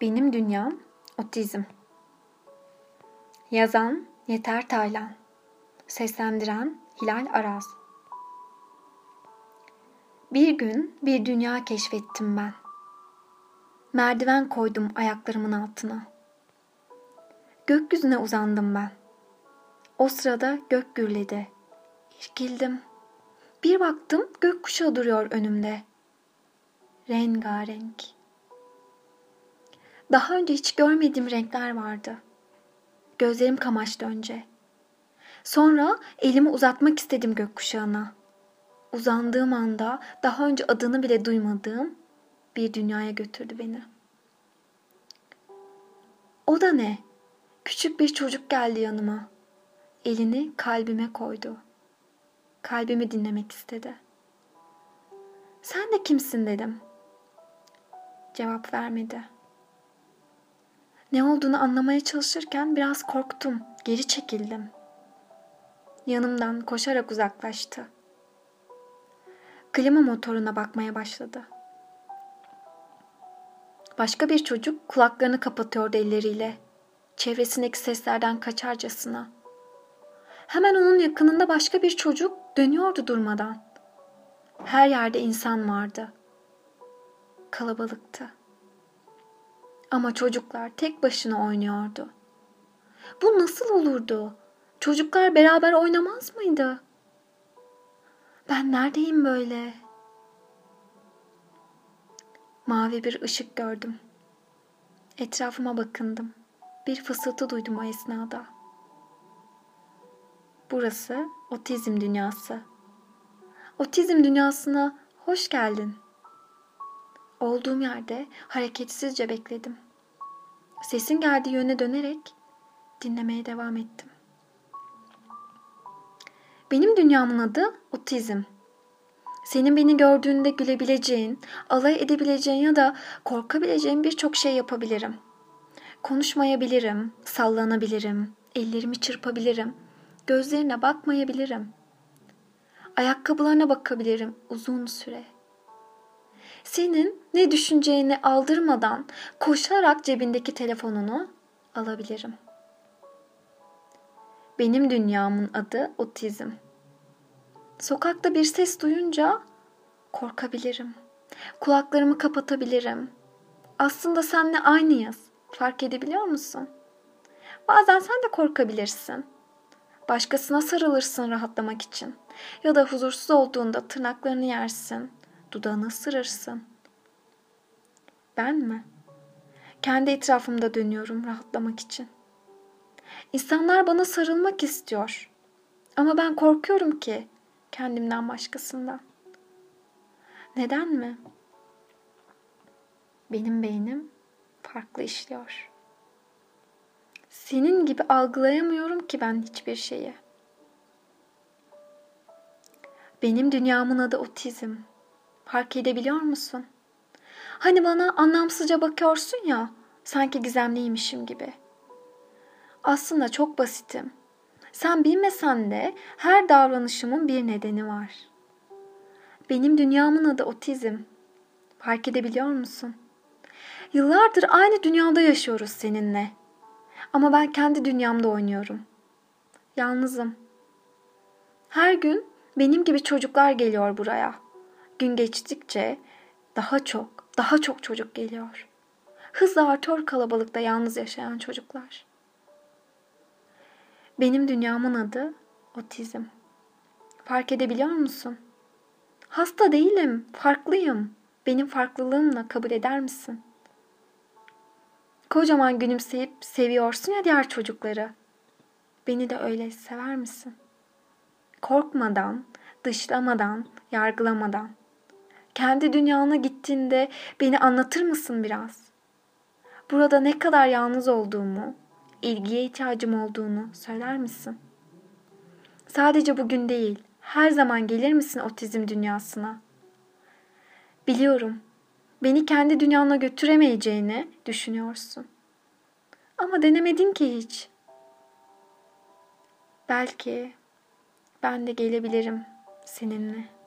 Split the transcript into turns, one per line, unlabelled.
Benim Dünyam Otizm Yazan Yeter Taylan Seslendiren Hilal Araz Bir gün bir dünya keşfettim ben. Merdiven koydum ayaklarımın altına. Gökyüzüne uzandım ben. O sırada gök gürledi. İrkildim. Bir baktım gökkuşağı duruyor önümde. Rengarenk. Daha önce hiç görmediğim renkler vardı. Gözlerim kamaştı önce. Sonra elimi uzatmak istedim gökkuşağına. Uzandığım anda daha önce adını bile duymadığım bir dünyaya götürdü beni. O da ne? Küçük bir çocuk geldi yanıma. Elini kalbime koydu. Kalbimi dinlemek istedi. Sen de kimsin dedim. Cevap vermedi. Ne olduğunu anlamaya çalışırken biraz korktum. Geri çekildim. Yanımdan koşarak uzaklaştı. Klima motoruna bakmaya başladı. Başka bir çocuk kulaklarını kapatıyordu elleriyle. Çevresindeki seslerden kaçarcasına. Hemen onun yakınında başka bir çocuk dönüyordu durmadan. Her yerde insan vardı. Kalabalıktı. Ama çocuklar tek başına oynuyordu. Bu nasıl olurdu? Çocuklar beraber oynamaz mıydı? Ben neredeyim böyle? Mavi bir ışık gördüm. Etrafıma bakındım. Bir fısıltı duydum o esnada. Burası otizm dünyası. Otizm dünyasına hoş geldin. Olduğum yerde hareketsizce bekledim. Sesin geldiği yöne dönerek dinlemeye devam ettim. Benim dünyamın adı otizm. Senin beni gördüğünde gülebileceğin, alay edebileceğin ya da korkabileceğin birçok şey yapabilirim. Konuşmayabilirim, sallanabilirim, ellerimi çırpabilirim, gözlerine bakmayabilirim. Ayakkabılarına bakabilirim uzun süre. Senin ne düşüneceğini aldırmadan koşarak cebindeki telefonunu alabilirim. Benim dünyamın adı otizm. Sokakta bir ses duyunca korkabilirim. Kulaklarımı kapatabilirim. Aslında seninle aynıyız. Fark edebiliyor musun? Bazen sen de korkabilirsin. Başkasına sarılırsın rahatlamak için. Ya da huzursuz olduğunda tırnaklarını yersin. Dudağını ısırırsın. Ben mi? Kendi etrafımda dönüyorum rahatlamak için. İnsanlar bana sarılmak istiyor. Ama ben korkuyorum ki kendimden başkasından. Neden mi? Benim beynim farklı işliyor. Senin gibi algılayamıyorum ki ben hiçbir şeyi. Benim dünyamın adı otizm. Fark edebiliyor musun? Hani bana anlamsızca bakıyorsun ya, sanki gizemliymişim gibi. Aslında çok basitim. Sen bilmesen de her davranışımın bir nedeni var. Benim dünyamın adı otizm. Fark edebiliyor musun? Yıllardır aynı dünyada yaşıyoruz seninle. Ama ben kendi dünyamda oynuyorum. Yalnızım. Her gün benim gibi çocuklar geliyor buraya. Gün geçtikçe daha çok, daha çok çocuk geliyor. Hızla artıyor kalabalıkta yalnız yaşayan çocuklar. Benim dünyamın adı otizm. Fark edebiliyor musun? Hasta değilim, farklıyım. Benim farklılığımla kabul eder misin? Kocaman gülümseyip seviyorsun ya diğer çocukları. Beni de öyle sever misin? Korkmadan, dışlamadan, yargılamadan. Kendi dünyana gittiğinde beni anlatır mısın biraz? Burada ne kadar yalnız olduğumu, ilgiye ihtiyacım olduğunu söyler misin? Sadece bugün değil, her zaman gelir misin otizm dünyasına? Biliyorum, beni kendi dünyana götüremeyeceğini düşünüyorsun. Ama denemedin ki hiç. Belki ben de gelebilirim seninle.